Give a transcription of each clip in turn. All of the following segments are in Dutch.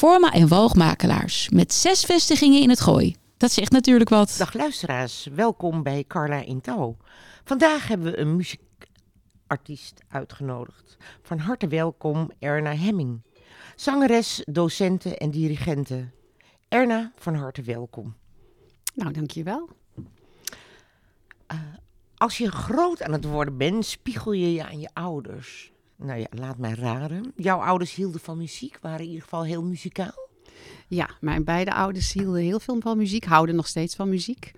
Forma en Woogmakelaars met zes vestigingen in het Gooi. Dat zegt natuurlijk wat. Dag luisteraars, welkom bij Carla in Touw. Vandaag hebben we een muziekartiest uitgenodigd. Van harte welkom Erna Hemming. Zangeres, docenten en dirigente. Erna, van harte welkom. Nou, dankjewel. Uh, als je groot aan het worden bent, spiegel je je aan je ouders. Nou ja, laat mij raden. Jouw ouders hielden van muziek, waren in ieder geval heel muzikaal? Ja, mijn beide ouders hielden heel veel van muziek, houden nog steeds van muziek.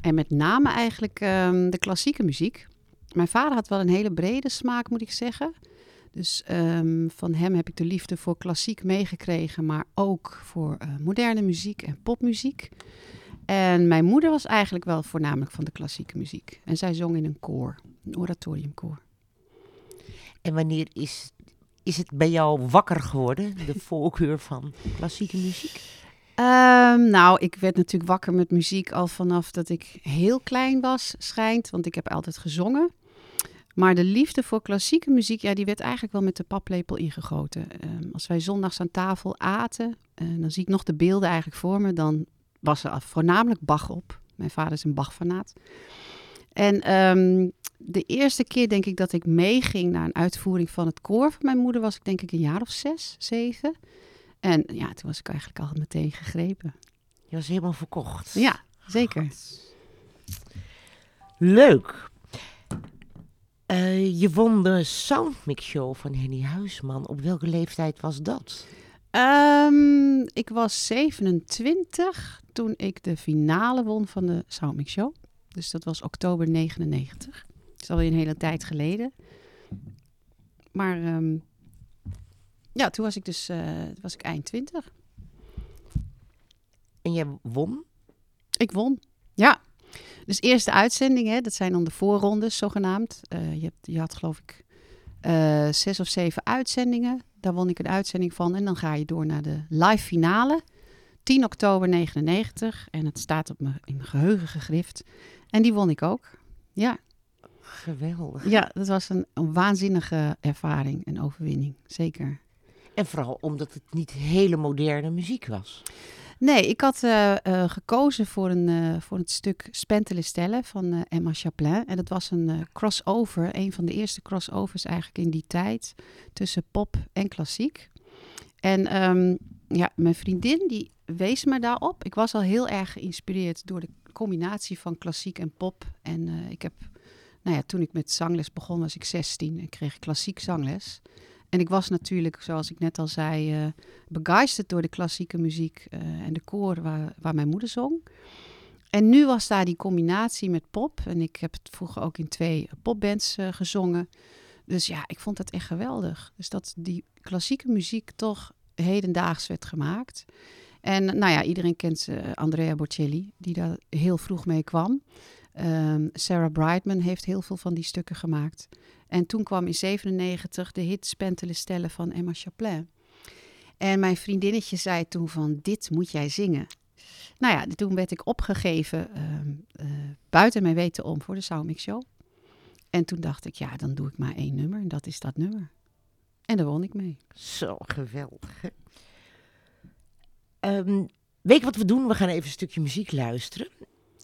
En met name eigenlijk um, de klassieke muziek. Mijn vader had wel een hele brede smaak, moet ik zeggen. Dus um, van hem heb ik de liefde voor klassiek meegekregen, maar ook voor uh, moderne muziek en popmuziek. En mijn moeder was eigenlijk wel voornamelijk van de klassieke muziek. En zij zong in een koor, een oratoriumkoor. En wanneer is, is het bij jou wakker geworden, de voorkeur van klassieke muziek? Um, nou, ik werd natuurlijk wakker met muziek al vanaf dat ik heel klein was, schijnt. Want ik heb altijd gezongen. Maar de liefde voor klassieke muziek, ja, die werd eigenlijk wel met de paplepel ingegoten. Um, als wij zondags aan tafel aten, uh, dan zie ik nog de beelden eigenlijk voor me. Dan was er voornamelijk Bach op. Mijn vader is een Bach-fanaat. En um, de eerste keer denk ik dat ik meeging naar een uitvoering van het koor van mijn moeder was ik denk ik een jaar of zes, zeven. En ja, toen was ik eigenlijk al meteen gegrepen. Je was helemaal verkocht. Ja, zeker. Leuk. Uh, je won de Soundmix Show van Henny Huisman. Op welke leeftijd was dat? Um, ik was 27 toen ik de finale won van de Soundmix Show. Dus dat was oktober 99. Dat is alweer een hele tijd geleden. Maar um, ja, toen was ik dus uh, was ik eind 20. En je won? Ik won, ja. Dus eerste uitzending, hè, dat zijn dan de voorrondes zogenaamd. Uh, je, hebt, je had geloof ik uh, zes of zeven uitzendingen. Daar won ik een uitzending van. En dan ga je door naar de live finale. 10 oktober 99. En het staat op me, in mijn geheugen gegrift. En die won ik ook. Ja. Geweldig. Ja, dat was een, een waanzinnige ervaring en overwinning. Zeker. En vooral omdat het niet hele moderne muziek was. Nee, ik had uh, uh, gekozen voor, een, uh, voor het stuk Spentele Stellen van Emma Chaplin. En dat was een crossover, een van de eerste crossovers eigenlijk in die tijd tussen pop en klassiek. En um, ja, mijn vriendin die wees me daarop. Ik was al heel erg geïnspireerd door de combinatie van klassiek en pop. En ik heb, nou ja, toen ik met zangles begon was ik 16 en kreeg klassiek zangles. En ik was natuurlijk, zoals ik net al zei, uh, begeisterd door de klassieke muziek uh, en de koor waar, waar mijn moeder zong. En nu was daar die combinatie met pop. En ik heb het vroeger ook in twee popbands uh, gezongen. Dus ja, ik vond het echt geweldig. Dus dat die klassieke muziek toch hedendaags werd gemaakt. En nou ja, iedereen kent Andrea Bocelli, die daar heel vroeg mee kwam. Um, Sarah Brightman heeft heel veel van die stukken gemaakt. En toen kwam in 97 de hit Spentele Stellen van Emma Chaplin. En mijn vriendinnetje zei toen van, dit moet jij zingen. Nou ja, toen werd ik opgegeven uh, uh, buiten mijn weten om voor de Soundmix Show. En toen dacht ik, ja, dan doe ik maar één nummer en dat is dat nummer. En daar won ik mee. Zo geweldig. Um, weet je wat we doen? We gaan even een stukje muziek luisteren.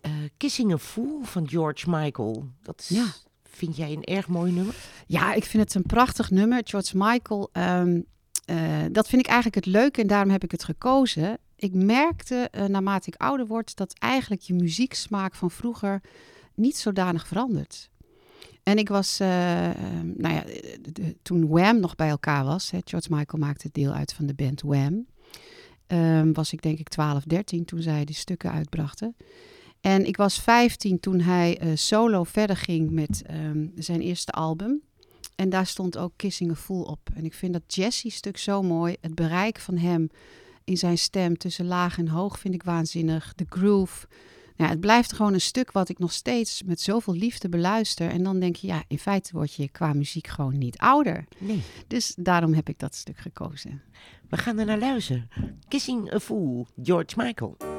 Uh, Kissing a Fool van George Michael. Dat is, ja. vind jij een erg mooi nummer? Ja, ik vind het een prachtig nummer. George Michael, um, uh, dat vind ik eigenlijk het leuke en daarom heb ik het gekozen. Ik merkte uh, naarmate ik ouder word dat eigenlijk je muzieksmaak van vroeger niet zodanig verandert. En ik was, uh, nou ja, de, toen Wham nog bij elkaar was, hè, George Michael maakte deel uit van de band Wham, um, was ik denk ik 12, 13 toen zij die stukken uitbrachten. En ik was 15 toen hij uh, solo verder ging met um, zijn eerste album. En daar stond ook Kissing a Fool op. En ik vind dat Jesse-stuk zo mooi. Het bereik van hem in zijn stem tussen laag en hoog vind ik waanzinnig. De groove. Nou, het blijft gewoon een stuk wat ik nog steeds met zoveel liefde beluister. En dan denk je, ja, in feite word je qua muziek gewoon niet ouder. Nee. Dus daarom heb ik dat stuk gekozen. We gaan er naar luisteren. Kissing a Fool, George Michael.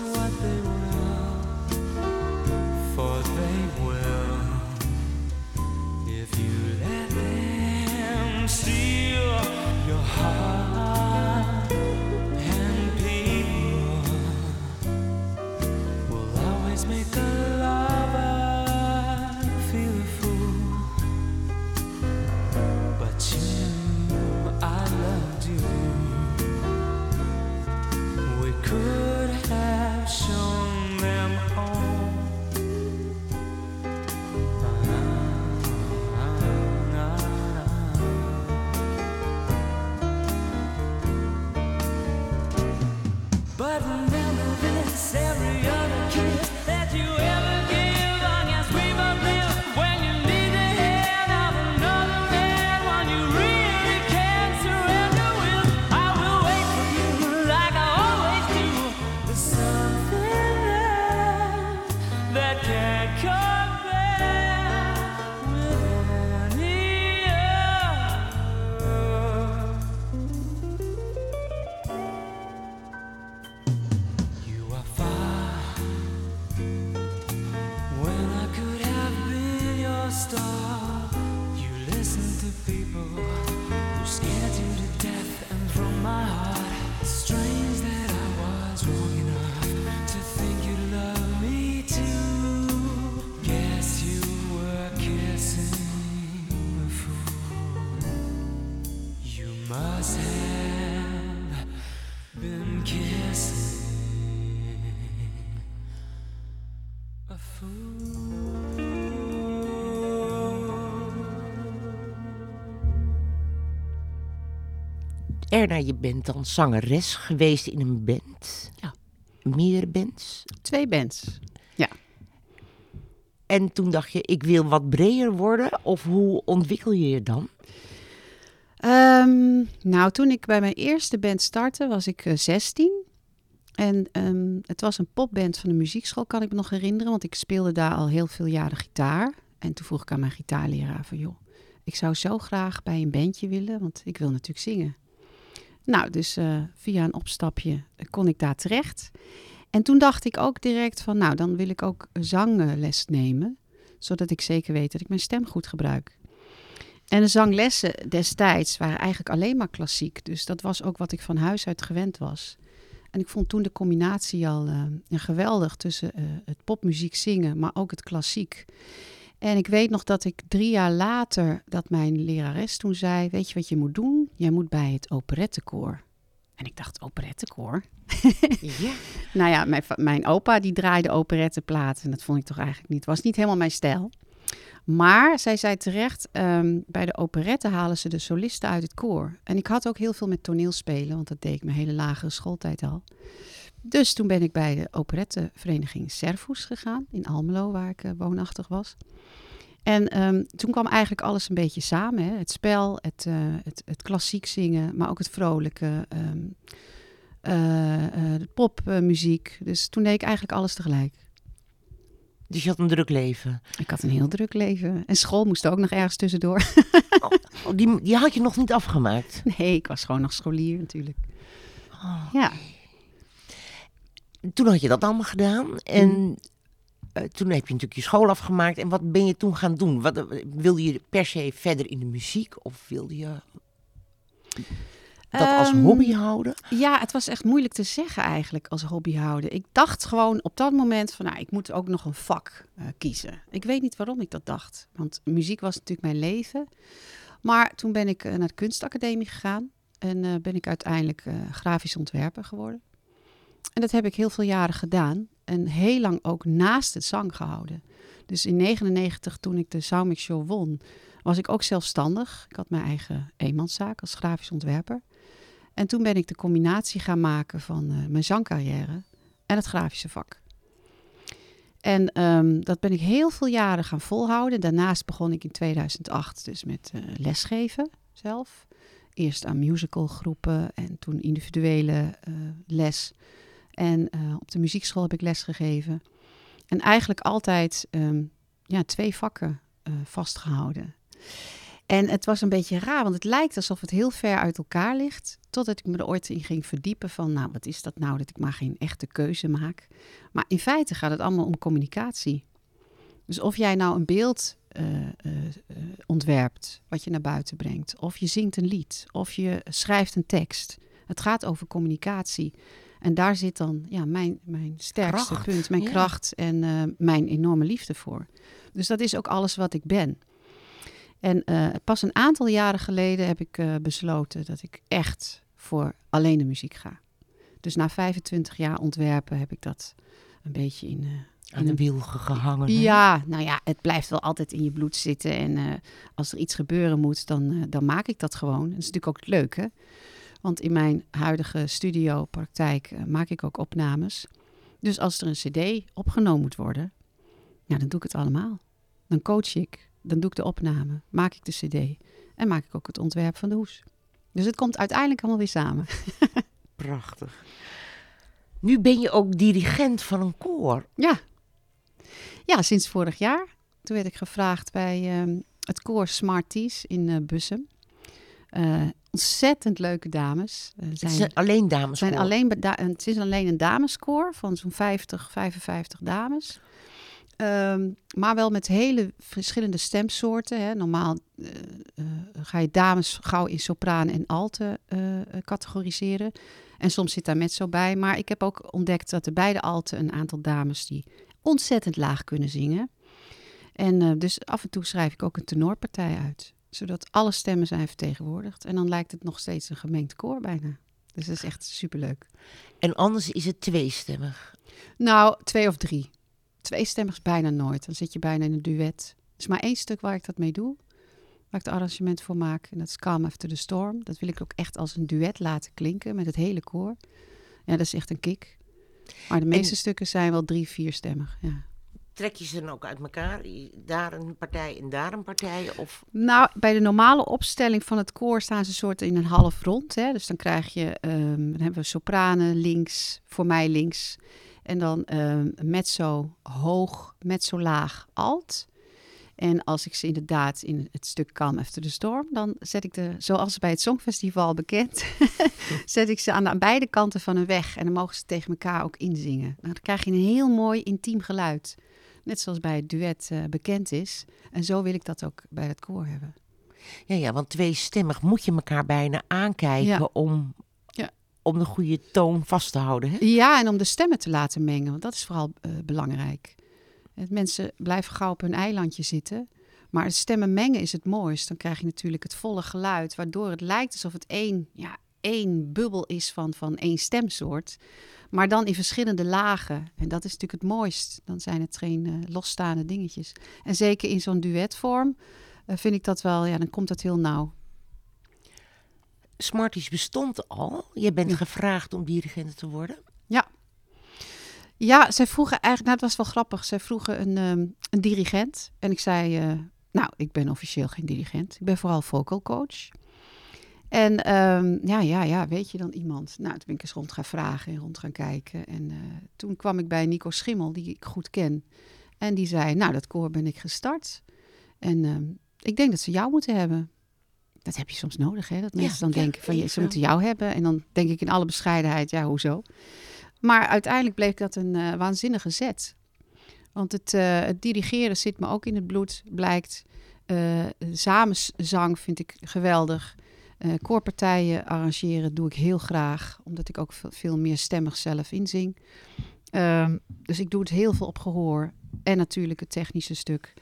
What they Erna, je bent dan zangeres geweest in een band. Ja. Meerdere bands. Twee bands. En toen dacht je, ik wil wat breder worden. Of hoe ontwikkel je je dan? Ehm, nou, toen ik bij mijn eerste band startte, was ik eh, 16. En ehm, het was een popband van de muziekschool, kan ik me nog herinneren. Want ik speelde daar al heel veel jaren gitaar. En toen vroeg ik aan mijn gitaarleraar van... joh, ik zou zo graag bij een bandje willen, want ik wil natuurlijk zingen. Nou, dus eh, via een opstapje kon ik daar terecht. En toen dacht ik ook direct van... nou, dan wil ik ook zangles nemen. Zodat ik zeker weet dat ik mijn stem goed gebruik. En de zanglessen destijds waren eigenlijk alleen maar klassiek. Dus dat was ook wat ik van huis uit gewend was. En ik vond toen de combinatie al eh, geweldig tussen eh, het popmuziek zingen, maar ook het klassiek. En ik weet nog dat ik drie jaar later, dat mijn lerares toen zei, weet je wat je moet doen? Jij moet bij het operettekoor. En ik dacht, operettekoor? Ja. Nou ja, mijn, mijn opa die draaide operetteplaten. En dat vond ik toch eigenlijk niet. was niet helemaal mijn stijl. Maar zij zei terecht, ehm, bij de operette halen ze de solisten uit het koor. En ik had ook heel veel met toneelspelen, want dat deed ik mijn hele lagere schooltijd al. Dus toen ben ik bij de operettevereniging Servus gegaan in Almelo, waar ik eh, woonachtig was. En ehm, toen kwam eigenlijk alles een beetje samen. Hè? Het spel, het, eh, het, het klassiek zingen, maar ook het vrolijke, de popmuziek. dus toen deed ik eigenlijk alles tegelijk. Dus je had een druk leven. Ik had een heel druk leven. En school moest ook nog ergens tussendoor. Oh, die, die had je nog niet afgemaakt. Nee, ik was gewoon nog scholier natuurlijk. Oh. Ja, toen had je dat allemaal gedaan. En Mhm. eh, toen heb je natuurlijk je school afgemaakt. En wat ben je toen gaan doen? Wat, eh, wilde je per se verder in de muziek? Of wilde je dat als Ehm, hobby houden? Ja, het was echt moeilijk te zeggen eigenlijk als hobby houden. Ik dacht gewoon op dat moment van, nou, ik moet ook nog een vak eh, kiezen. Ik weet niet waarom ik dat dacht, want muziek was natuurlijk mijn leven. Maar toen ben ik naar de kunstacademie gegaan en ben ik uiteindelijk grafisch ontwerper geworden. En dat heb ik heel veel jaren gedaan en heel lang ook naast het zang gehouden. Dus in 99, toen ik de Soundmix Show won, was ik ook zelfstandig. Ik had mijn eigen eenmanszaak als grafisch ontwerper. En toen ben ik de combinatie gaan maken van eh, mijn zangcarrière en het grafische vak. En ehm, dat ben ik heel veel jaren gaan volhouden. Daarnaast begon ik in 2008 dus met eh, lesgeven zelf. Eerst aan musicalgroepen en toen individuele eh, les. En eh, op de muziekschool heb ik les gegeven. En eigenlijk altijd ehm, ja, twee vakken eh, vastgehouden. En het was een beetje raar, want het lijkt alsof het heel ver uit elkaar ligt. Totdat ik me er ooit in ging verdiepen van, nou, wat is dat nou dat ik maar geen echte keuze maak. Maar in feite gaat het allemaal om communicatie. Dus of jij nou een beeld eh, ontwerpt, wat je naar buiten brengt. Of je zingt een lied, of je schrijft een tekst. Het gaat over communicatie. En daar zit dan ja, mijn, mijn sterkste Kracht, punt, mijn ja. kracht en eh, mijn enorme liefde voor. Dus dat is ook alles wat ik ben. En eh, pas een aantal jaren geleden heb ik eh, besloten dat ik echt voor alleen de muziek ga. Dus na 25 jaar ontwerpen heb ik dat een beetje in. Aan de wiel ge- gehangen. hè? ja, nou ja, het blijft wel altijd in je bloed zitten. En als er iets gebeuren moet, dan, dan maak ik dat gewoon. Dat is natuurlijk ook het leuke. Want in mijn huidige studio, praktijk, eh, maak ik ook opnames. Dus als er een cd opgenomen moet worden, dan doe ik het allemaal. Dan coach ik, dan doe ik de opname, maak ik de cd en maak ik ook het ontwerp van de hoes. Dus het komt uiteindelijk allemaal weer samen. Prachtig. Nu ben je ook dirigent van een koor. Ja. Ja, sinds vorig jaar. Toen werd ik gevraagd bij ehm, het koor Smarties in eh, Bussum. Eh, ontzettend leuke dames. Eh, Het zijn, zijn alleen dames. zijn alleen het is alleen een dameskoor van zo'n 50, 55 dames. Ehm, maar wel met hele verschillende stemsoorten. Hè. Normaal eh, eh, ga je dames gauw in sopraan en alte categoriseren. En soms zit daar mezzo bij. Maar ik heb ook ontdekt dat er bij de alten een aantal dames die ontzettend laag kunnen zingen. En dus af en toe schrijf ik ook een tenorpartij uit. Zodat alle stemmen zijn vertegenwoordigd. En dan lijkt het nog steeds een gemengd koor bijna. Dus dat is echt superleuk. En anders is het tweestemmig. Nou, twee of drie. Tweestemmig is bijna nooit. Dan zit je bijna in een duet. Er is maar één stuk waar ik dat mee doe. Waar ik het arrangement voor maak. En dat is Calm After the Storm. Dat wil ik ook echt als een duet laten klinken met het hele koor. Ja, dat is echt een kick. Maar de meeste En- stukken zijn wel drie, vierstemmig. Ja. Trek je ze dan ook uit elkaar? Daar een partij en daar een partij? Of Nou, bij de normale opstelling van het koor staan ze soort in een half rond. Hè? Dus dan krijg je, ehm, dan hebben we sopranen links, voor mij links. En dan ehm mezzo hoog, mezzo laag, alt. En als ik ze inderdaad in het stuk Calm After the Storm, dan zet ik de, zoals bij het Songfestival bekend, zet ik ze aan, de, aan beide kanten van een weg. En dan mogen ze tegen elkaar ook inzingen. Nou, dan krijg je een heel mooi intiem geluid. Net zoals bij het duet eh, bekend is. En zo wil ik dat ook bij het koor hebben. ja, ja, want tweestemmig moet je elkaar bijna aankijken Ja. om, Ja. om de goede toon vast te houden. Hè? Ja, en om de stemmen te laten mengen, want dat is vooral eh, belangrijk. Het mensen blijven gauw op hun eilandje zitten. Maar stemmen mengen is het mooist. Dan krijg je natuurlijk het volle geluid, waardoor het lijkt alsof het één, ja, één bubbel is van, van één stemsoort. Maar dan in verschillende lagen. En dat is natuurlijk het mooist. Dan zijn het geen eh, losstaande dingetjes. En zeker in zo'n duetvorm eh, vind ik dat wel, ja, dan komt dat heel nauw. Smarties bestond al. Je bent Ja. gevraagd om dirigent te worden. Ja, zij vroegen eigenlijk, nou het was wel grappig, zij vroegen een, ehm, een dirigent. En ik zei, eh, nou, ik ben officieel geen dirigent. Ik ben vooral vocal coach. En ehm, ja, ja, ja, weet je dan iemand? Nou, toen ben ik eens rond gaan vragen en rond gaan kijken. En eh, toen kwam ik bij Nico Schimmel, die ik goed ken. En die zei, nou, dat koor ben ik gestart. En ehm, ik denk dat ze jou moeten hebben. Dat heb je soms nodig, hè? Dat Ja, mensen dan ja, denken van, je, ze moeten jou hebben. En dan denk ik in alle bescheidenheid, ja, hoezo? Maar uiteindelijk bleek dat een eh, waanzinnige zet. Want het, eh, het dirigeren zit me ook in het bloed, blijkt. Samenzang vind ik geweldig. Eh koorpartijen arrangeren doe ik heel graag, omdat ik ook veel, meer stemmig zelf inzing. Ehm, dus ik doe het heel veel op gehoor en natuurlijk het technische stuk.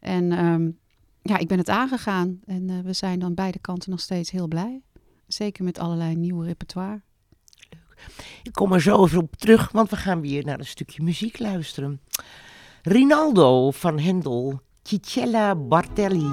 En ehm, ja, ik ben het aangegaan en eh, we zijn dan beide kanten nog steeds heel blij. Zeker met allerlei nieuwe repertoire. Ik kom er zo even op terug, want we gaan weer naar een stukje muziek luisteren. Rinaldo van Hendel, Cicella Bartelli.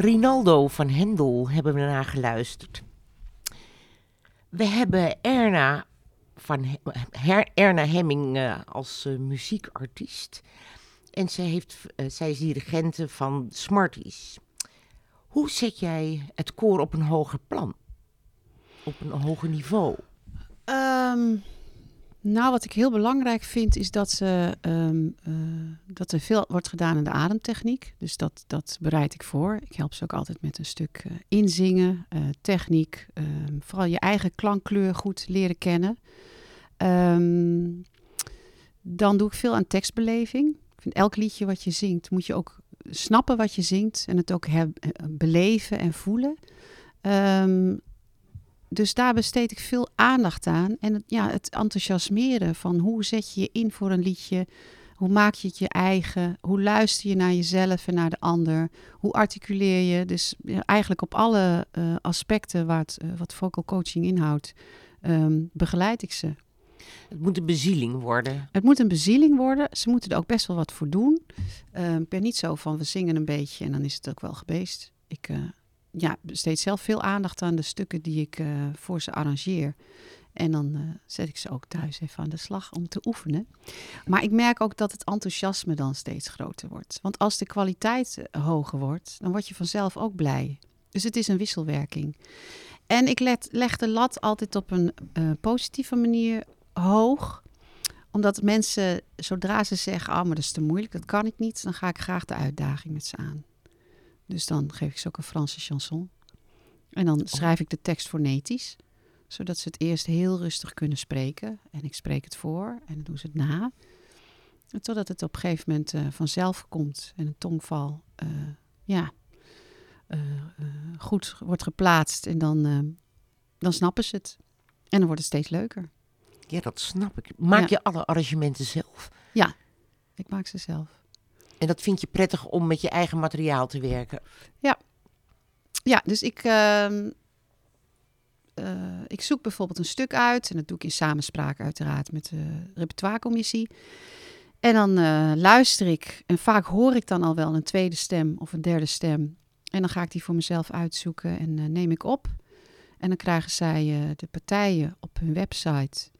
Rinaldo van Hendel hebben we naar geluisterd. We hebben Erna, van Erna Hemming eh, als eh, muziekartiest. En zij, heeft, eh, zij is dirigente van Smarties. Hoe zet jij het koor op een hoger plan? Op een hoger niveau? Ehm, nou, wat ik heel belangrijk vind is dat, ze, ehm, eh, dat er veel wordt gedaan aan de ademtechniek. Dus dat, dat bereid ik voor. Ik help ze ook altijd met een stuk eh, inzingen, eh, techniek. ehm, vooral je eigen klankkleur goed leren kennen. Ehm, dan doe ik veel aan tekstbeleving. Ik vind elk liedje wat je zingt, moet je ook snappen wat je zingt en het ook beleven en voelen. Ehm, dus daar besteed ik veel aandacht aan. En het, ja, het enthousiasmeren van hoe zet je je in voor een liedje. Hoe maak je het je eigen? Hoe luister je naar jezelf en naar de ander? Hoe articuleer je? Dus ja, eigenlijk op alle eh, aspecten waar het, eh, wat vocal coaching inhoudt, ehm, begeleid ik ze. Het moet een bezieling worden. Het moet een bezieling worden. Ze moeten er ook best wel wat voor doen. Ehm, ik ben niet zo van we zingen een beetje en dan is het ook wel gebeest. Ik eh, ja, besteed zelf veel aandacht aan de stukken die ik eh, voor ze arrangeer. En dan eh, zet ik ze ook thuis even aan de slag om te oefenen. Maar ik merk ook dat het enthousiasme dan steeds groter wordt. Want als de kwaliteit eh, hoger wordt, dan word je vanzelf ook blij. Dus het is een wisselwerking. En ik leg de lat altijd op een positieve manier hoog omdat mensen, zodra ze zeggen, oh, maar dat is te moeilijk, dat kan ik niet, dan ga ik graag de uitdaging met ze aan. Dus dan geef ik ze ook een Franse chanson. En dan schrijf ik de tekst fonetisch, zodat ze het eerst heel rustig kunnen spreken. En ik spreek het voor en dan doen ze het na. En Totdat het op een gegeven moment eh, vanzelf komt en een tongval eh, ja, eh, goed wordt geplaatst. En dan, dan snappen ze het. En dan wordt het steeds leuker. Ja, dat snap ik. Maak Ja. je alle arrangementen zelf? Ik maak ze zelf. En dat vind je prettig om met je eigen materiaal te werken? Ja, dus ik, ehm, eh, ik zoek bijvoorbeeld een stuk uit. En dat doe ik in samenspraak uiteraard met de repertoirecommissie. En dan eh, luister ik. En vaak hoor ik dan al wel een tweede stem of een derde stem. En dan ga ik die voor mezelf uitzoeken en eh, neem ik op. En dan krijgen zij de partijen op hun website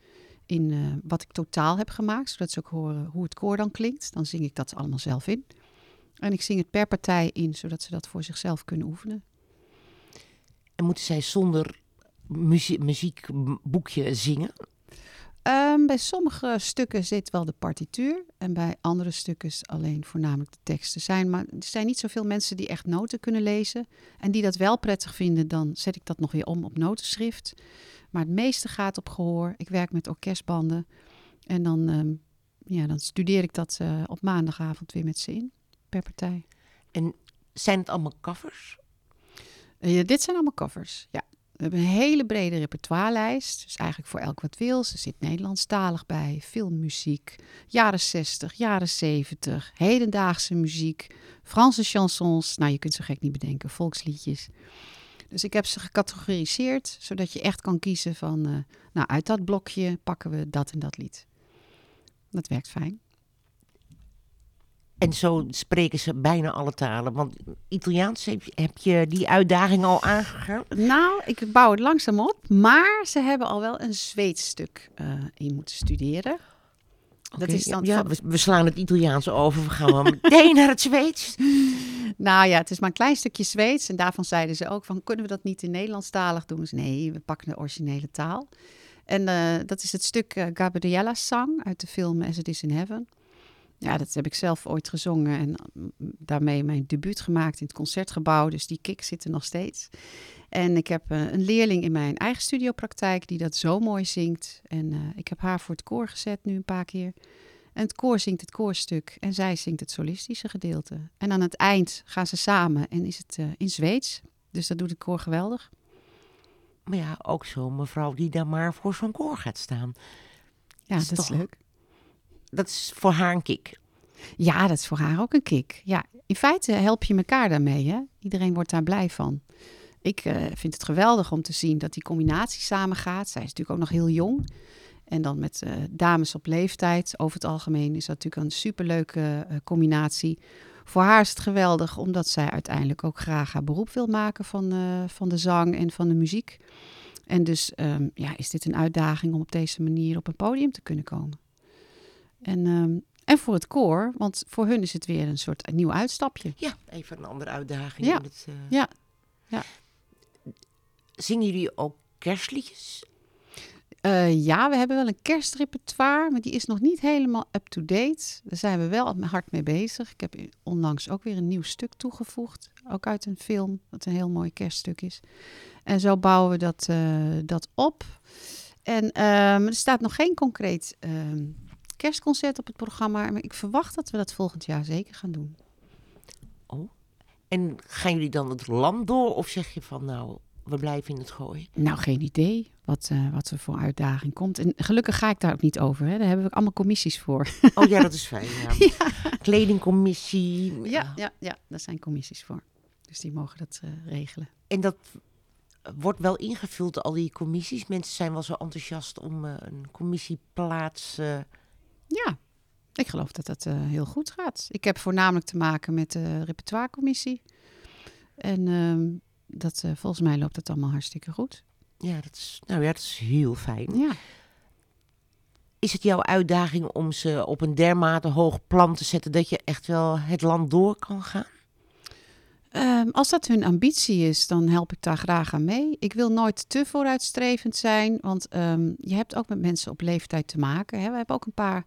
in eh, wat ik totaal heb gemaakt. Zodat ze ook horen hoe het koor dan klinkt. Dan zing ik dat allemaal zelf in. En ik zing het per partij in, zodat ze dat voor zichzelf kunnen oefenen. En moeten zij zonder muzie- muziekboekje zingen? Ehm, bij sommige stukken zit wel de partituur. En bij andere stukken alleen voornamelijk de teksten. Zijn, maar er zijn niet zoveel mensen die echt noten kunnen lezen. En die dat wel prettig vinden, dan zet ik dat nog weer om op notenschrift. Maar het meeste gaat op gehoor. Ik werk met orkestbanden. En dan, ehm, ja, dan studeer ik dat eh, op maandagavond weer met ze in, per partij. Zijn het allemaal covers? Ja, dit zijn allemaal covers, ja. We hebben een hele brede repertoirelijst. Dus eigenlijk voor elk wat wil. Er zit Nederlandstalig bij, filmmuziek, jaren 60, jaren 70, hedendaagse muziek, Franse chansons. Nou, je kunt zo gek niet bedenken, volksliedjes. Dus ik heb ze gecategoriseerd, zodat je echt kan kiezen van... eh, nou, uit dat blokje pakken we dat en dat lied. Dat werkt fijn. En zo spreken ze bijna alle talen. Want Italiaans, heb je, die uitdaging al aangegaan? Nou, ik bouw het langzaam op. Maar ze hebben al wel een Zweeds stuk eh, in moeten studeren. Dat is dan ja, van- we, we slaan het Italiaans over. We gaan wel meteen naar het Zweeds. Nou ja, het is maar een klein stukje Zweeds. En daarvan zeiden ze ook van, kunnen we dat niet in Nederlandstalig doen? Dus nee, we pakken de originele taal. En eh, dat is het stuk eh, Gabriella's Zang uit de film As It Is in Heaven. Ja, dat heb ik zelf ooit gezongen en mm, daarmee mijn debuut gemaakt in het concertgebouw. Dus die kick zit er nog steeds. En ik heb eh, een leerling in mijn eigen studiopraktijk die dat zo mooi zingt. En eh, ik heb haar voor het koor gezet nu een paar keer. En het koor zingt het koorstuk en zij zingt het solistische gedeelte. En aan het eind gaan ze samen en is het eh, in Zweeds. Dus dat doet het koor geweldig. Maar ja, ook zo'n mevrouw die dan maar voor zo'n koor gaat staan. Ja, Is dat is toch- leuk. Dat is voor haar een kick. Ja, dat is voor haar ook een kick. Ja, in feite help je elkaar daarmee. Hè? Iedereen wordt daar blij van. Ik eh, vind het geweldig om te zien dat die combinatie samengaat. Zij is natuurlijk ook nog heel jong. En dan met eh, dames op leeftijd. Over het algemeen is dat natuurlijk een superleuke eh, combinatie. Voor haar is het geweldig, omdat zij uiteindelijk ook graag haar beroep wil maken van, van de zang en van de muziek. En dus ehm, ja, is dit een uitdaging om op deze manier op een podium te kunnen komen. En, ehm, en voor het koor, want voor hun is het weer een soort nieuw uitstapje. Ja, even een andere uitdaging. Ja. Het, Ja, ja. Zingen jullie ook kerstliedjes? Eh, ja, we hebben wel een kerstrepertoire, maar die is nog niet helemaal up-to-date. Daar zijn we wel hard mee bezig. Ik heb onlangs ook weer een nieuw stuk toegevoegd, ook uit een film, dat een heel mooi kerststuk is. En zo bouwen we dat, eh, dat op. En ehm, er staat nog geen concreet ehm, kerstconcert op het programma, maar ik verwacht dat we dat volgend jaar zeker gaan doen. En gaan jullie dan het land door? Of zeg je van, nou, we blijven in het gooien? Nou, geen idee wat, eh, wat er voor uitdaging komt. En gelukkig ga ik daar ook niet over. Hè. Daar hebben we allemaal commissies voor. Oh ja, dat is fijn. Ja. Kledingcommissie. Ja, ja, ja, daar zijn commissies voor. Dus die mogen dat eh, regelen. En dat wordt wel ingevuld, al die commissies. Mensen zijn wel zo enthousiast om eh, een commissieplaats... Ja, ik geloof dat dat heel goed gaat. Ik heb voornamelijk te maken met de repertoirecommissie. En ehm, dat, eh, volgens mij loopt het allemaal hartstikke goed. ja, dat is, nou ja, dat is heel fijn. Ja. Is het jouw uitdaging om ze op een dermate hoog plan te zetten... dat je echt wel het land door kan gaan? Ehm, als dat hun ambitie is, dan help ik daar graag aan mee. Ik wil nooit te vooruitstrevend zijn, want ehm, je hebt ook met mensen op leeftijd te maken. Hè. We hebben ook een paar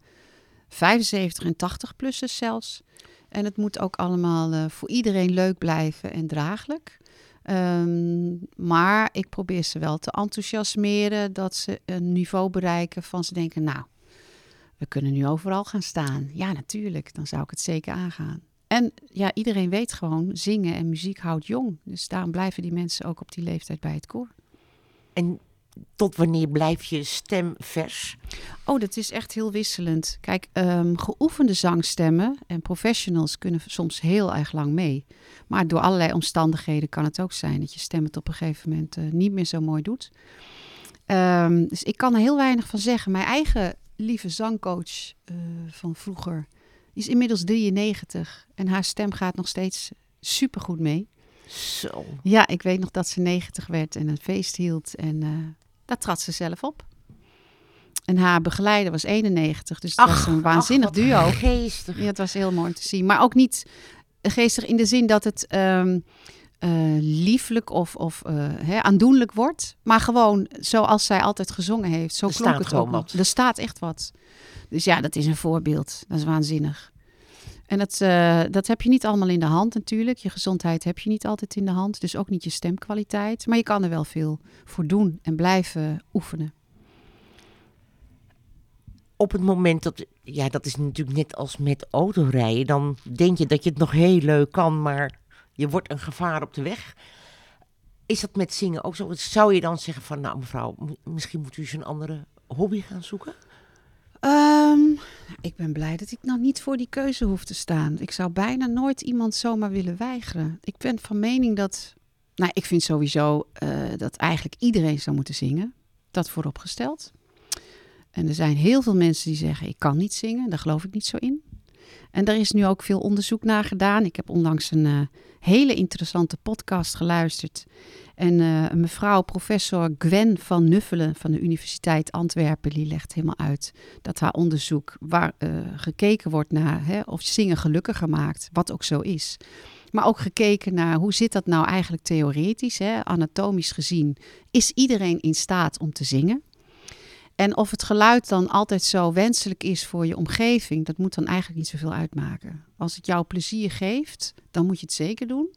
75 en 80-plussers zelfs. En het moet ook allemaal eh, voor iedereen leuk blijven en draaglijk. Ehm, maar ik probeer ze wel te enthousiasmeren dat ze een niveau bereiken van ze denken, nou, we kunnen nu overal gaan staan. Ja, natuurlijk, dan zou ik het zeker aangaan. En ja, iedereen weet gewoon, zingen en muziek houdt jong. Dus daarom blijven die mensen ook op die leeftijd bij het koor. En tot wanneer blijft je stem vers? Oh, dat is echt heel wisselend. Kijk, ehm, geoefende zangstemmen en professionals kunnen soms heel erg lang mee. Maar door allerlei omstandigheden kan het ook zijn dat je stem het op een gegeven moment eh, niet meer zo mooi doet. Ehm, dus ik kan er heel weinig van zeggen. Mijn eigen lieve zangcoach eh, van vroeger is inmiddels 93 en haar stem gaat nog steeds supergoed mee. Zo. Ja, ik weet nog dat ze 90 werd en een feest hield. En eh daar trad ze zelf op. En haar begeleider was 91, dus het was een waanzinnig ach, duo. Geestig. Ja, het was heel mooi om te zien. Maar ook niet geestig in de zin dat het eh, lieflijk of, of eh, hè, aandoenlijk wordt. Maar gewoon zoals zij altijd gezongen heeft. Zo Er klonk staat het ook. wat. Er staat echt wat. Dus ja, dat is een voorbeeld. Dat is waanzinnig. En dat, eh, dat heb je niet allemaal in de hand natuurlijk. Je gezondheid heb je niet altijd in de hand. Dus ook niet je stemkwaliteit. Maar je kan er wel veel voor doen en blijven oefenen. Op het moment dat, ja, dat is natuurlijk net als met autorijden. Dan denk je dat je het nog heel leuk kan, maar je wordt een gevaar op de weg. Is dat met zingen ook zo? Zou je dan zeggen van, nou mevrouw, misschien moet u eens een andere hobby gaan zoeken? Ehm, ik ben blij dat ik nou niet voor die keuze hoef te staan. Ik zou bijna nooit iemand zomaar willen weigeren. Ik ben van mening dat. Nou, ik vind sowieso eh, dat eigenlijk iedereen zou moeten zingen. Dat vooropgesteld. En er zijn heel veel mensen die zeggen: ik kan niet zingen. Daar geloof ik niet zo in. En daar is nu ook veel onderzoek naar gedaan. Ik heb onlangs een eh, hele interessante podcast geluisterd. En eh, mevrouw, professor Gwen van Nuffelen van de Universiteit Antwerpen, die legt helemaal uit dat haar onderzoek, waar eh, gekeken wordt naar hè, of zingen gelukkiger maakt, wat ook zo is. Maar ook gekeken naar hoe zit dat nou eigenlijk theoretisch, hè, anatomisch gezien. Is iedereen in staat om te zingen? En of het geluid dan altijd zo wenselijk is voor je omgeving, dat moet dan eigenlijk niet zoveel uitmaken. Als het jou plezier geeft, dan moet je het zeker doen.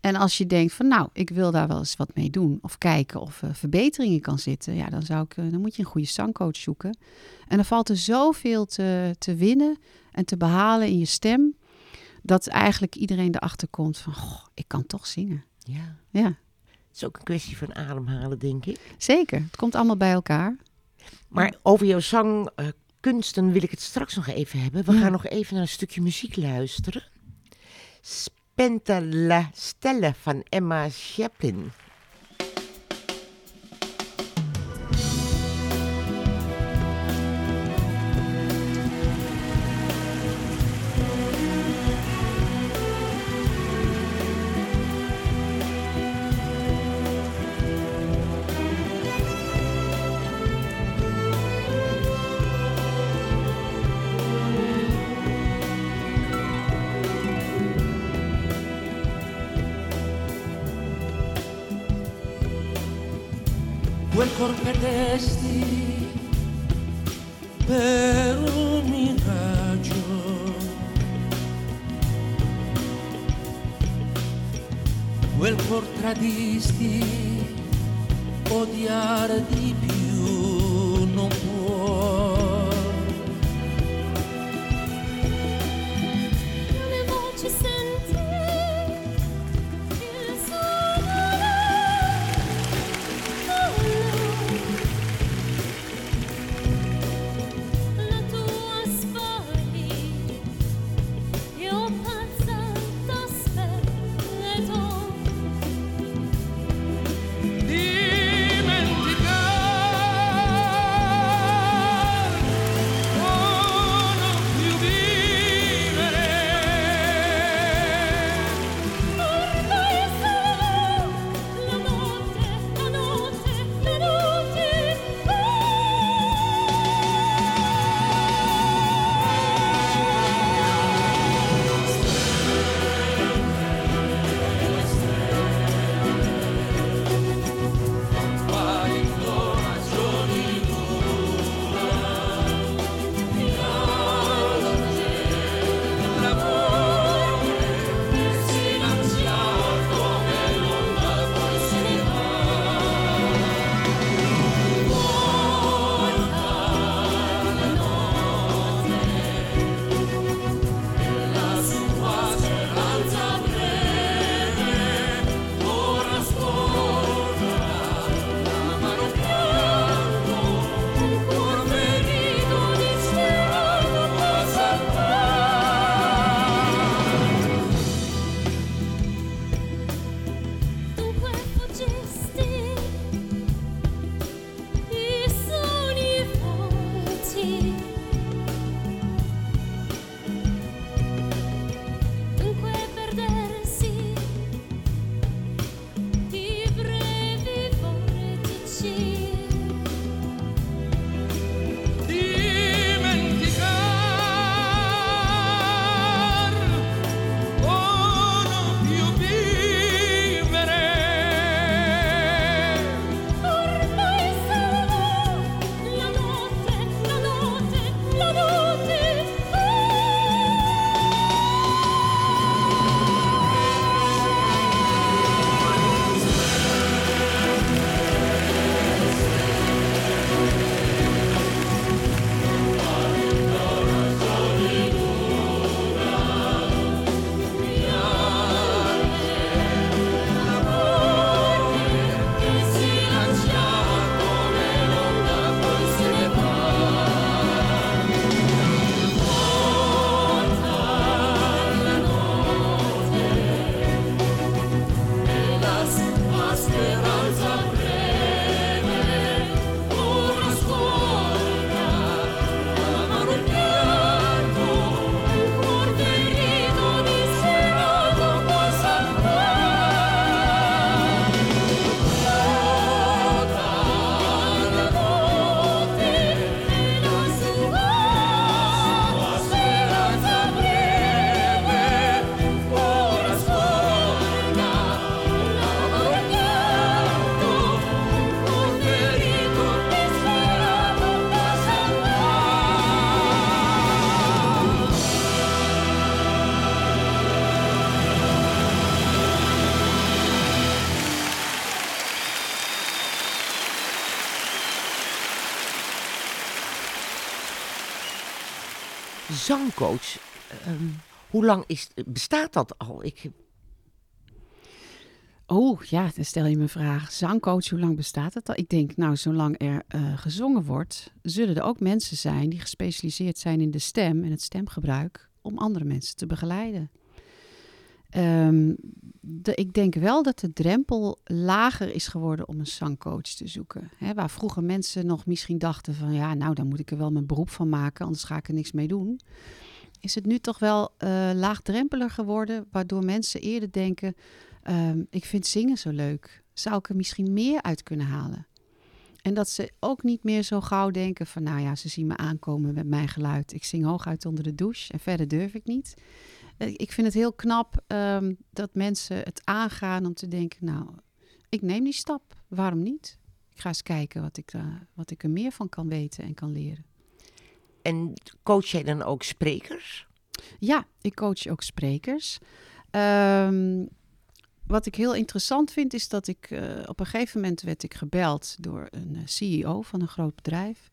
En als je denkt van nou, ik wil daar wel eens wat mee doen. Of kijken of er verbeteringen kan zitten. Ja, dan, zou ik, eh, dan moet je een goede zangcoach zoeken. En dan valt er zoveel te, te winnen en te behalen in je stem. Dat eigenlijk iedereen erachter komt van, goh, ik kan toch zingen. Ja. Ja, Het is ook een kwestie van ademhalen, denk ik. zeker. Het komt allemaal bij elkaar. Maar over jouw zangkunsten wil ik het straks nog even hebben. We Ja. gaan nog even naar een stukje muziek luisteren. Spenta la Stella van Emma Chaplin. Quel cor perdesti per un miraggio. Quel cor tradisti, odiare di più Zangcoach, ehm, hoe lang is, bestaat dat al? Ik, Oh ja, dan stel je me een vraag. Zangcoach, hoe lang bestaat het al? Ik denk, nou, zolang er eh, gezongen wordt, zullen er ook mensen zijn die gespecialiseerd zijn in de stem en het stemgebruik om andere mensen te begeleiden. Ehm, ik denk wel dat de drempel lager is geworden om een zangcoach te zoeken. Waar vroeger mensen nog misschien dachten van, ja, nou, dan moet ik er wel mijn beroep van maken, anders ga ik er niks mee doen. Is het nu toch wel laagdrempelig geworden, waardoor mensen eerder denken, Ehm, ik vind zingen zo leuk. Zou ik er misschien meer uit kunnen halen? En dat ze ook niet meer zo gauw denken van, nou ja, ze zien me aankomen met mijn geluid. Ik zing hooguit onder de douche en verder durf ik niet. Eh, Ik vind het heel knap ehm, dat mensen het aangaan om te denken, nou, ik neem die stap. Waarom niet? Ik ga eens kijken wat ik, eh, wat ik er meer van kan weten en kan leren. En coach jij dan ook sprekers? Ja, ik coach ook sprekers. Ehm, wat ik heel interessant vind, is dat ik eh, op een gegeven moment werd ik gebeld door een CEO van een groot bedrijf.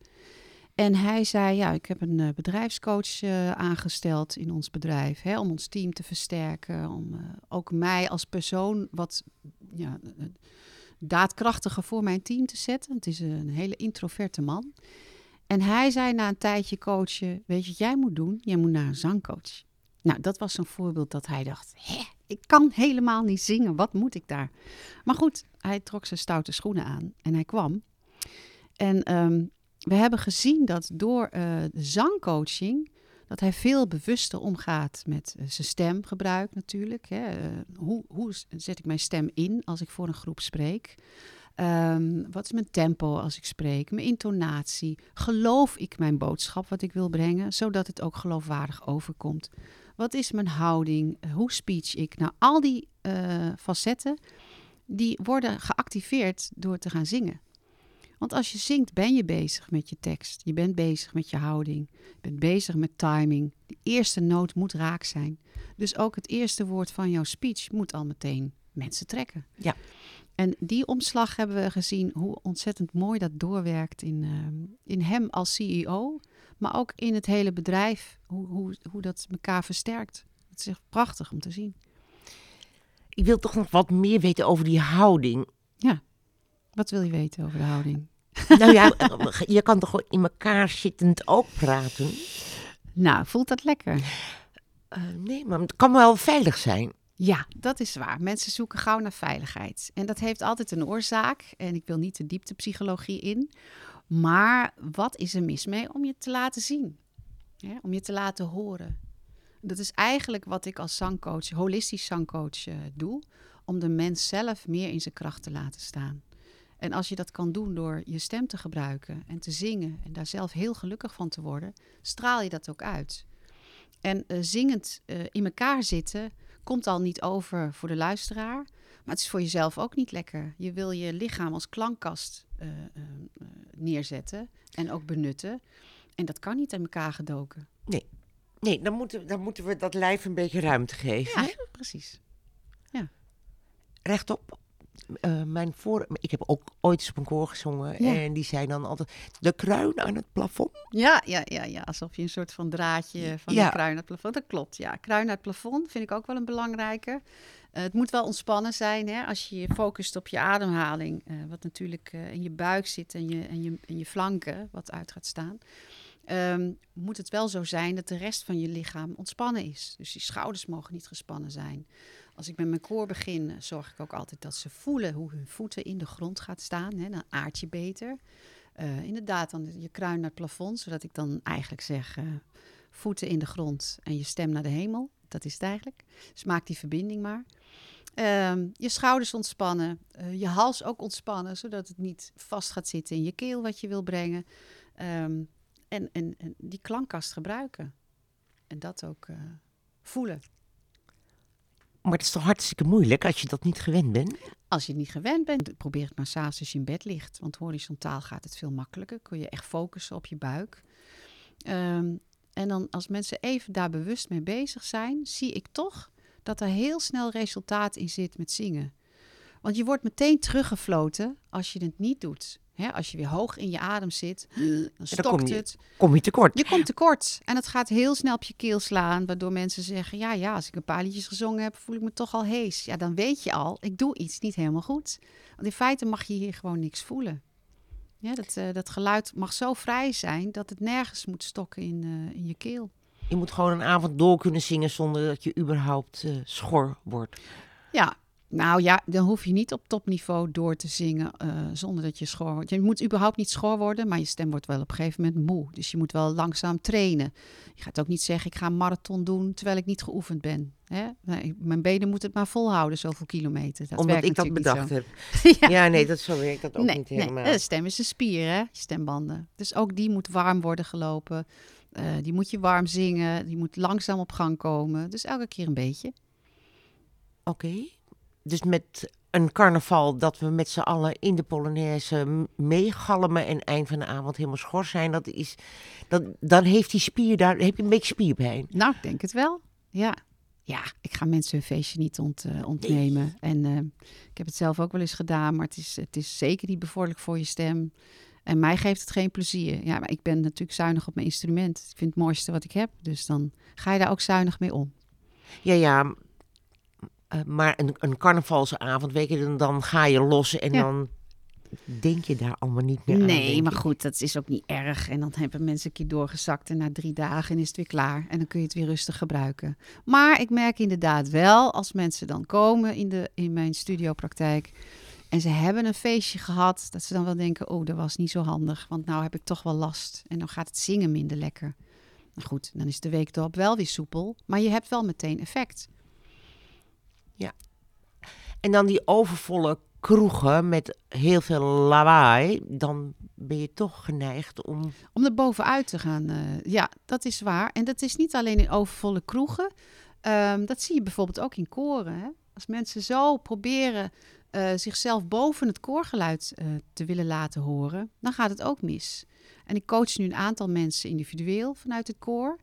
En hij zei, ja, ik heb een eh, bedrijfscoach eh, aangesteld in ons bedrijf, hè, om ons team te versterken, om eh, ook mij als persoon wat ja, daadkrachtiger voor mijn team te zetten. Het is een hele introverte man. En hij zei na een tijdje coachen, weet je wat jij moet doen? Jij moet naar een zangcoach. Nou, dat was een voorbeeld dat hij dacht, hè, ik kan helemaal niet zingen, wat moet ik daar? Maar goed, hij trok zijn stoute schoenen aan en hij kwam. En ehm, we hebben gezien dat door eh, zangcoaching, dat hij veel bewuster omgaat met eh, zijn stemgebruik natuurlijk. Hè. Eh, hoe, hoe zet ik mijn stem in als ik voor een groep spreek? Ehm, wat is mijn tempo als ik spreek? Mijn intonatie? Geloof ik mijn boodschap wat ik wil brengen, zodat het ook geloofwaardig overkomt? Wat is mijn houding? Hoe speech ik? Nou, al die facetten, die worden geactiveerd door te gaan zingen. Want als je zingt, ben je bezig met je tekst. Je bent bezig met je houding. Je bent bezig met timing. De eerste noot moet raak zijn. Dus ook het eerste woord van jouw speech moet al meteen mensen trekken. Ja. En die omslag hebben we gezien hoe ontzettend mooi dat doorwerkt in, ehm, in hem als CEO, maar ook in het hele bedrijf, hoe, hoe, hoe dat elkaar versterkt. Het is echt prachtig om te zien. Ik wil toch nog wat meer weten over die houding. Wat wil je weten over de houding? Nou ja, je kan toch gewoon in elkaar zittend ook praten? Nou, voelt dat lekker? Eh, nee, maar het kan wel veilig zijn. Ja, dat is waar. Mensen zoeken gauw naar veiligheid. En dat heeft altijd een oorzaak. En ik wil niet de dieptepsychologie in. Maar wat is er mis mee om je te laten zien? Om je te laten horen. Dat is eigenlijk wat ik als zangcoach, holistisch zangcoach, eh, doe. Om de mens zelf meer in zijn kracht te laten staan. En als je dat kan doen door je stem te gebruiken en te zingen en daar zelf heel gelukkig van te worden, straal je dat ook uit. En eh, zingend eh, in elkaar zitten komt al niet over voor de luisteraar, maar het is voor jezelf ook niet lekker. Je wil je lichaam als klankkast eh, neerzetten en ook benutten. En dat kan niet in elkaar gedoken. Nee, dan moeten, dan moeten we dat lijf een beetje ruimte geven. Ja, precies. Rechtop. Eh, mijn voor, ik heb ook ooit eens op een koor gezongen. Ja. En die zei dan altijd, de kruin aan het plafond. Ja, ja, ja, ja, alsof je een soort van draadje van Ja. de kruin naar het plafond. Dat klopt, ja. Kruin naar het plafond vind ik ook wel een belangrijke. Eh, het moet wel ontspannen zijn hè? als je je focust op je ademhaling. eh, wat natuurlijk in je buik zit en je, en, je, en je flanken, wat uit gaat staan. Ehm, moet het wel zo zijn dat de rest van je lichaam ontspannen is. Dus je schouders mogen niet gespannen zijn. Als ik met mijn koor begin, eh, zorg ik ook altijd dat ze voelen hoe hun voeten in de grond gaat staan. Hè? Dan aard je beter. Eh, inderdaad, dan je kruin naar het plafond, zodat ik dan eigenlijk zeg eh, voeten in de grond en je stem naar de hemel. Dat is het eigenlijk. Dus maak die verbinding maar. Ehm, je schouders ontspannen, je hals ook ontspannen, zodat het niet vast gaat zitten in je keel wat je wil brengen. Ehm, en, en, en die klankkast gebruiken. En dat ook voelen. Maar het is toch hartstikke moeilijk als je dat niet gewend bent. Als je het niet gewend bent, probeer het maar s'avonds als je in bed ligt. Want horizontaal gaat het veel makkelijker. Kun je echt focussen op je buik. Ehm, en dan als mensen even daar bewust mee bezig zijn, zie ik toch dat er heel snel resultaat in zit met zingen. Want je wordt meteen teruggefloten als je het niet doet. Hè, als je weer hoog in je adem zit, dan stokt kom je- het. Kom je tekort. Je komt tekort en het gaat heel snel op je keel slaan, waardoor mensen zeggen: ja, ja, als ik een paar liedjes gezongen heb, voel ik me toch al hees. Ja, dan weet je al, ik doe iets niet helemaal goed. Want in feite mag je hier gewoon niks voelen. Ja, dat, eh, dat geluid mag zo vrij zijn dat het nergens moet stokken in, eh, in je keel. Je moet gewoon een avond door kunnen zingen zonder dat je überhaupt eh, schor wordt. Ja, nou ja, dan hoef je niet op topniveau door te zingen eh, zonder dat je schor wordt. Je moet überhaupt niet schor worden, maar je stem wordt wel op een gegeven moment moe. Dus je moet wel langzaam trainen. Je gaat ook niet zeggen, ik ga een marathon doen terwijl ik niet geoefend ben. Hè? Nee, mijn benen moeten het maar volhouden, zoveel kilometer. Dat Omdat werkt ik dat bedacht heb. ja. Ja, nee, dat, zo werkt dat ook nee, niet nee, helemaal. de stem is een spier, hè? je stembanden. Dus ook die moet warm worden gelopen. Eh, die moet je warm zingen, die moet langzaam op gang komen. Dus elke keer een beetje. Oké. Dus met een carnaval dat we met z'n allen in de Polonaise meegalmen en eind van de avond helemaal schor zijn, dat is, dat, dan heeft die spier daar, heb je een beetje spierpijn. Nou, ik denk het wel. Ja. Ja, ik ga mensen hun feestje niet ont, eh, ontnemen. En eh, ik heb het zelf ook wel eens gedaan, maar het is, het is zeker niet bevorderlijk voor je stem. En mij geeft het geen plezier. Ja, maar ik ben natuurlijk zuinig op mijn instrument. Ik vind het mooiste wat ik heb. Dus dan ga je daar ook zuinig mee om. Ja, ja. Eh, maar een, een carnavalsavond, weet je, dan, ga je los en Ja. dan denk je daar allemaal niet meer aan. Nee, maar goed, dat is ook niet erg. En dan hebben mensen een keer doorgezakt en na drie dagen is het weer klaar. En dan kun je het weer rustig gebruiken. Maar ik merk inderdaad wel, als mensen dan komen in, de, in mijn studiopraktijk... en ze hebben een feestje gehad, dat ze dan wel denken... oh, dat was niet zo handig, want nou heb ik toch wel last. En dan gaat het zingen minder lekker. Nou goed, dan is de week erop wel weer soepel. Maar je hebt wel meteen effect. En dan die overvolle kroegen met heel veel lawaai, dan ben je toch geneigd om... Om er bovenuit te gaan. eh, ja, dat is waar. En dat is niet alleen in overvolle kroegen. Ehm, dat zie je bijvoorbeeld ook in koren. Hè? Als mensen zo proberen eh, zichzelf boven het koorgeluid eh, te willen laten horen, dan gaat het ook mis. En ik coach nu een aantal mensen individueel vanuit het koor.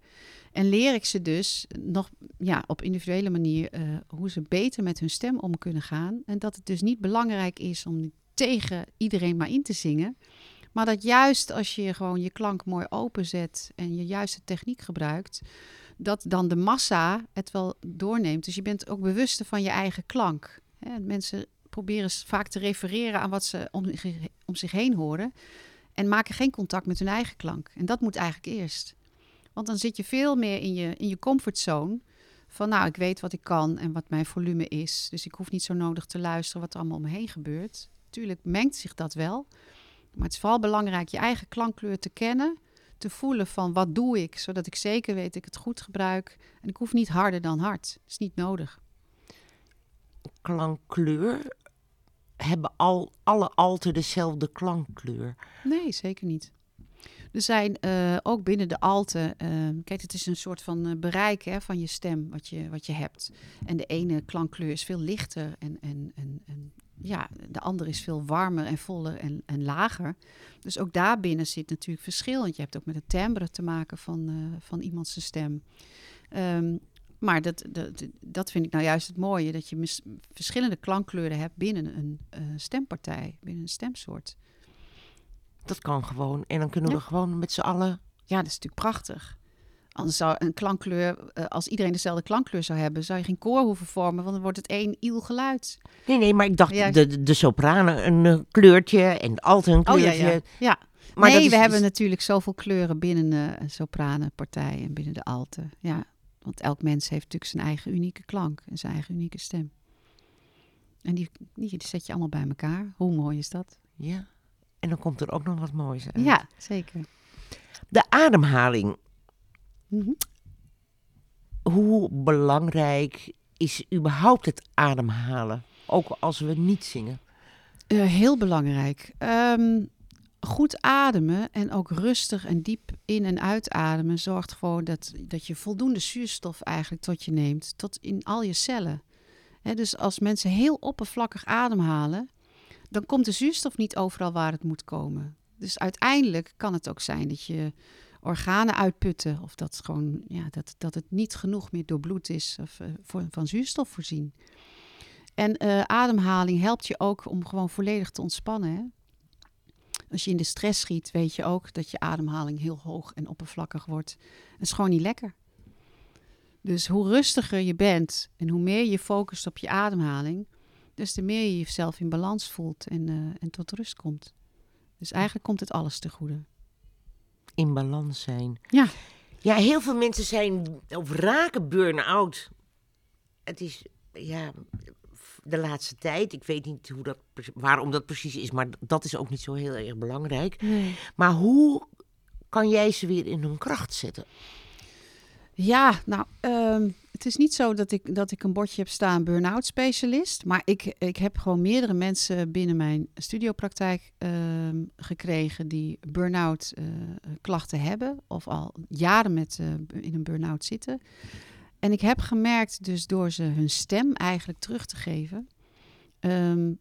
En leer ik ze dus nog ja, op individuele manier eh, hoe ze beter met hun stem om kunnen gaan. En dat het dus niet belangrijk is om tegen iedereen maar in te zingen. Maar dat juist als je gewoon je klank mooi openzet en je juiste techniek gebruikt, dat dan de massa het wel doorneemt. Dus je bent ook bewuster van je eigen klank. Hè, mensen proberen vaak te refereren aan wat ze om, om zich heen horen en maken geen contact met hun eigen klank. En dat moet eigenlijk eerst. Want dan zit je veel meer in je, in je comfortzone. Van nou, ik weet wat ik kan en wat mijn volume is. Dus ik hoef niet zo nodig te luisteren wat er allemaal om me heen gebeurt. Tuurlijk mengt zich dat wel. Maar het is vooral belangrijk je eigen klankkleur te kennen. Te voelen van wat doe ik, zodat ik zeker weet dat ik het goed gebruik. En ik hoef niet harder dan hard. Dat is niet nodig. klankkleur. Hebben al, alle alten dezelfde klankkleur? Nee, zeker niet. Er zijn eh, ook binnen de alten, eh, kijk, het is een soort van eh, bereik hè, van je stem wat je, wat je hebt. En de ene klankkleur is veel lichter en, en, en, en ja, de andere is veel warmer en voller en, en lager. Dus ook daarbinnen zit natuurlijk verschil. Want je hebt ook met het timbre te maken van, eh, van iemands stem. Ehm, maar dat, dat, dat vind ik nou juist het mooie, dat je verschillende klankkleuren hebt binnen een stempartij, binnen een stemsoort. Dat kan gewoon. En dan kunnen Ja. we gewoon met z'n allen... Ja, dat is natuurlijk prachtig. Anders zou een klankkleur, eh, als iedereen dezelfde klankkleur zou hebben, zou je geen koor hoeven vormen, want dan wordt het één iel geluid. Nee, nee, maar ik dacht de, de, sopranen een eh, kleurtje en de alten een kleurtje. Oh ja, ja. ja. Maar nee, is we hebben dus- natuurlijk zoveel kleuren binnen eh, een sopranenpartij en binnen de alte. Ja, want elk mens heeft natuurlijk zijn eigen unieke klank en zijn eigen unieke stem. En die, die zet je allemaal bij elkaar. Hoe mooi is dat? Ja. En dan komt er ook nog wat moois uit. Ja, zeker. De ademhaling. Mhm. Hoe belangrijk is überhaupt het ademhalen? Ook als we niet zingen. Eh, heel belangrijk. Ehm, goed ademen en ook rustig en diep in- en uitademen zorgt ervoor dat, dat je voldoende zuurstof eigenlijk tot je neemt, tot in al je cellen. Dus als mensen heel oppervlakkig ademhalen, dan komt de zuurstof niet overal waar het moet komen. Dus uiteindelijk kan het ook zijn dat je organen uitputten of dat, gewoon, ja, dat, dat het niet genoeg meer doorbloed is of, eh, van zuurstof voorzien. En eh, ademhaling helpt je ook om gewoon volledig te ontspannen. Hè? Als je in de stress schiet, weet je ook dat je ademhaling heel hoog en oppervlakkig wordt. Het is gewoon niet lekker. Dus hoe rustiger je bent en hoe meer je focust op je ademhaling, des te meer je jezelf in balans voelt en, eh, en tot rust komt. Dus eigenlijk komt het alles te goede. In balans zijn. Ja. Ja, heel veel mensen zijn of raken burn-out. Het is, ja, de laatste tijd. Ik weet niet hoe dat, waarom dat precies is, maar dat is ook niet zo heel erg belangrijk. Maar hoe kan jij ze weer in hun kracht zetten? Ja, nou, ehm, het is niet zo dat ik, dat ik een bordje heb staan burn-out specialist. Maar ik, ik heb gewoon meerdere mensen binnen mijn studiopraktijk ehm, gekregen die burn-out eh, klachten hebben. Of al jaren met, eh, in een burn-out zitten. En ik heb gemerkt dus door ze hun stem eigenlijk terug te geven. ehm,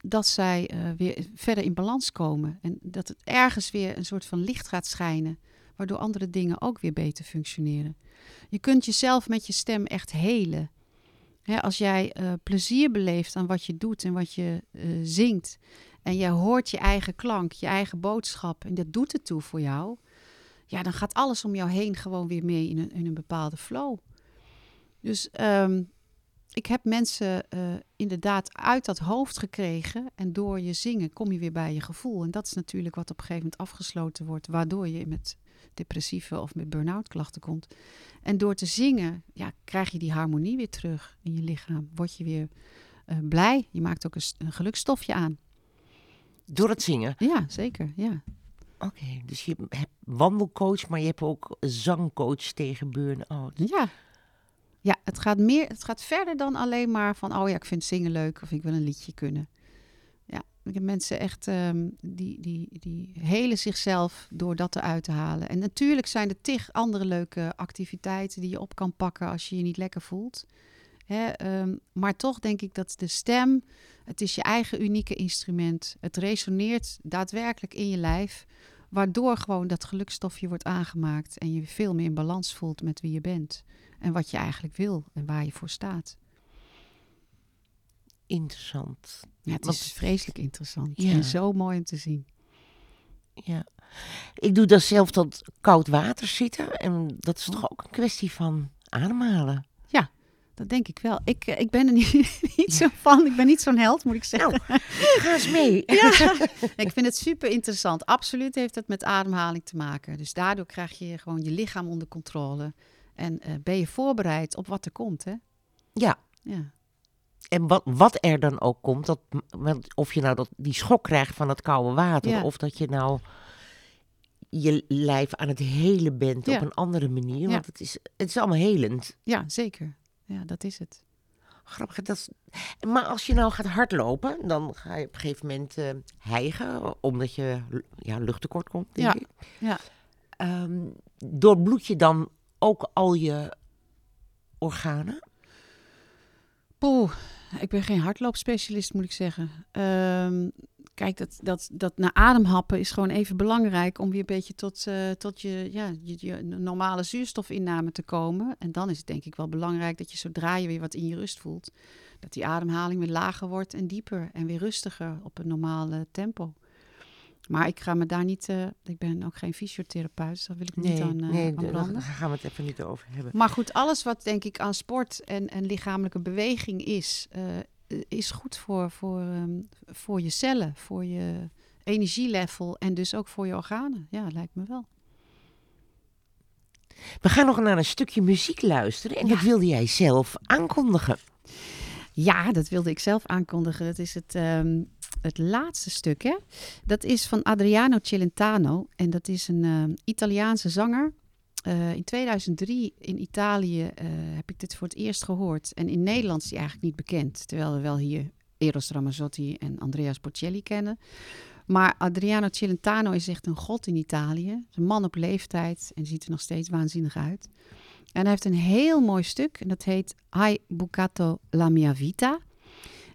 dat zij eh, weer verder in balans komen. En dat het ergens weer een soort van licht gaat schijnen, waardoor andere dingen ook weer beter functioneren. Je kunt jezelf met je stem echt helen. Als jij eh, plezier beleeft aan wat je doet en wat je eh, zingt, en je hoort je eigen klank, je eigen boodschap, en dat doet het toe voor jou, ja, dan gaat alles om jou heen gewoon weer mee in een, in een bepaalde flow. Dus ehm, ik heb mensen eh, inderdaad uit dat hoofd gekregen. En door je zingen kom je weer bij je gevoel. En dat is natuurlijk wat op een gegeven moment afgesloten wordt. Waardoor je met depressieve of met burn-out klachten komt. En door te zingen ja, krijg je die harmonie weer terug in je lichaam. Word je weer eh, blij. Je maakt ook een, een gelukstofje aan. Door het zingen. Ja, zeker. Ja. Oké, dus je hebt wandelcoach, maar je hebt ook zangcoach tegen burn-out. Ja. Ja, het gaat, meer, het gaat verder dan alleen maar van... oh ja, ik vind zingen leuk of ik wil een liedje kunnen. Mensen echt... ehm, die, die, die helen zichzelf door dat eruit te halen. En natuurlijk zijn er tig andere leuke activiteiten... die je op kan pakken als je je niet lekker voelt. Hè, ehm, maar toch denk ik dat de stem... het is je eigen unieke instrument. Het resoneert daadwerkelijk in je lijf... waardoor gewoon dat gelukstofje wordt aangemaakt... en je veel meer in balans voelt met wie je bent... En wat je eigenlijk wil en waar je voor staat. Interessant. Ja, het Want- is vreselijk interessant. Ja. En zo mooi om te zien. Ja. Ik doe dan zelf dat koud water zitten. En dat is toch ook een kwestie van ademhalen. Dat denk ik wel. Ik, eh, ik ben er niet, niet zo van. Ik ben niet zo'n held, moet ik zeggen. Nou, ga eens mee. Ja. ik vind het super interessant. Absoluut heeft het met ademhaling te maken. Dus daardoor krijg je gewoon je lichaam onder controle. En eh, ben je voorbereid op wat er komt, hè? Ja. Ja. En wat, wat er dan ook komt, dat, of je nou dat, die schok krijgt van het koude water, Ja. of dat je nou je lijf aan het helen bent Ja. op een andere manier. Want het is, het is allemaal helend. ja, zeker. Ja, dat is het. Grappig. Dat is, maar als je nou gaat hardlopen, dan ga je op een gegeven moment eh, hijgen, omdat je ja, luchttekort komt, denk Ja. ik. Ja. Ehm, doorbloed je dan ook al je organen? Poeh, ik ben geen hardloopspecialist, moet ik zeggen. Ehm, kijk, dat, dat, dat naar ademhappen is gewoon even belangrijk om weer een beetje tot, eh, tot je, ja, je, je normale zuurstofinname te komen. En dan is het denk ik wel belangrijk dat je zodra je weer wat in je rust voelt, dat die ademhaling weer lager wordt en dieper en weer rustiger op een normale tempo. Maar ik ga me daar niet, eh, ik ben ook geen fysiotherapeut, dus daar wil ik niet aan, eh, nee aan branden. daar gaan we het even niet over hebben. Maar goed, alles wat denk ik aan sport en, en lichamelijke beweging is, eh, is goed voor, voor, ehm, voor je cellen, voor je energielevel en dus ook voor je organen. Ja, lijkt me wel. We gaan nog naar een stukje muziek luisteren en dat wilde jij zelf aankondigen. Ja, dat wilde ik zelf aankondigen. Dat is het, ehm, het laatste stuk. Hè? Dat is van Adriano Celentano. En dat is een ehm, Italiaanse zanger. Eh, in 2003 in Italië eh, heb ik dit voor het eerst gehoord. En in Nederland is hij eigenlijk niet bekend. Terwijl we wel hier Eros Ramazzotti en Andrea Bocelli kennen. Maar Adriano Celentano is echt een god in Italië. Een man op leeftijd en ziet er nog steeds waanzinnig uit. En hij heeft een heel mooi stuk en dat heet Hai Bucato la mia vita.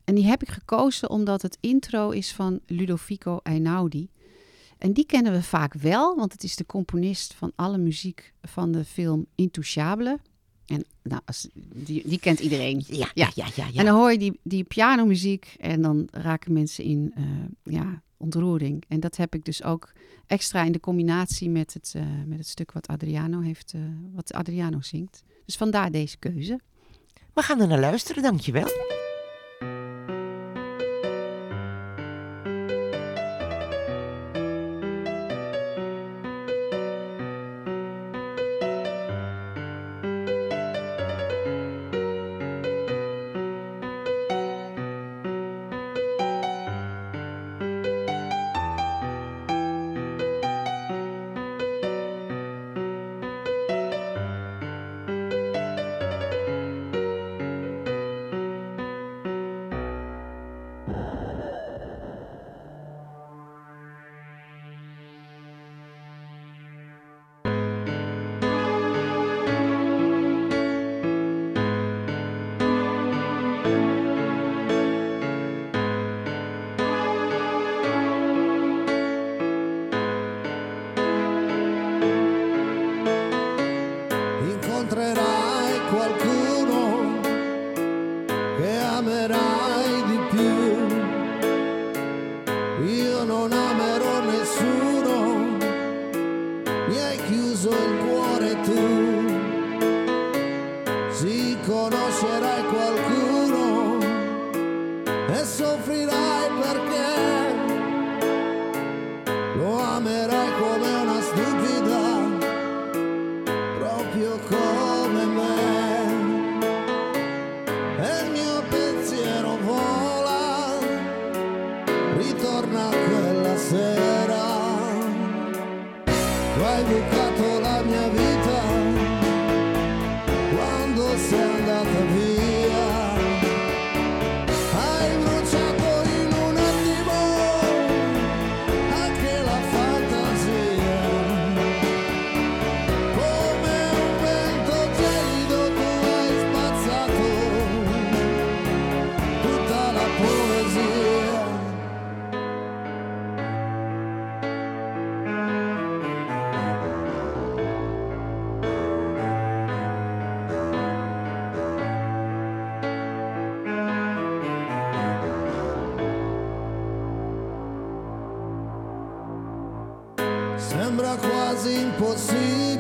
En die heb ik gekozen omdat het intro is van Ludovico Einaudi. En die kennen we vaak wel, want het is de componist van alle muziek van de film Intouchable. En nou, als, die, die kent iedereen. Ja, Ja. ja, ja. ja, En dan hoor je die, die pianomuziek en dan raken mensen in eh, ja, ontroering. En dat heb ik dus ook extra in de combinatie met het, eh, met het stuk wat Adriano, heeft, eh, wat Adriano zingt. Dus vandaar deze keuze. We gaan er naar luisteren, dankjewel. foresee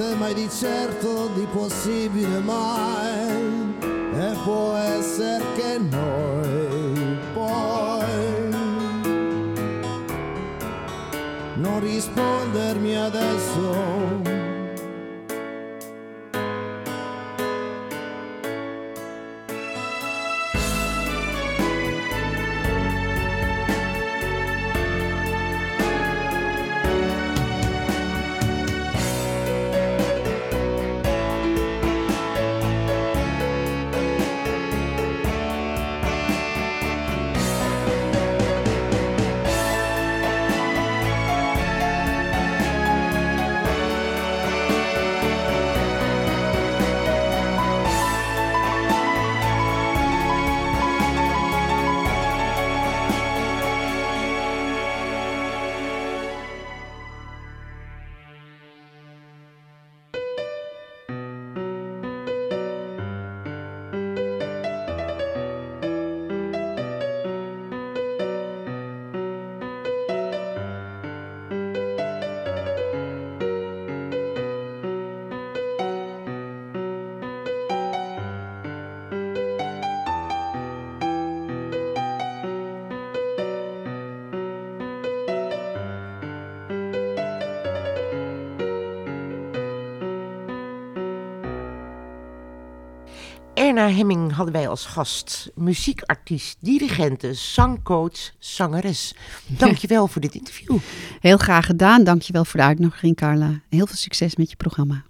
niente, mai di certo di possibile mai. E può essere che noi poi non rispondermi adesso Anna Hemming hadden wij als gast. Muziekartiest, dirigente, zangcoach, zangeres. Dankjewel voor dit interview. Heel graag gedaan. Dankjewel voor de uitnodiging, Carla. Heel veel succes met je programma.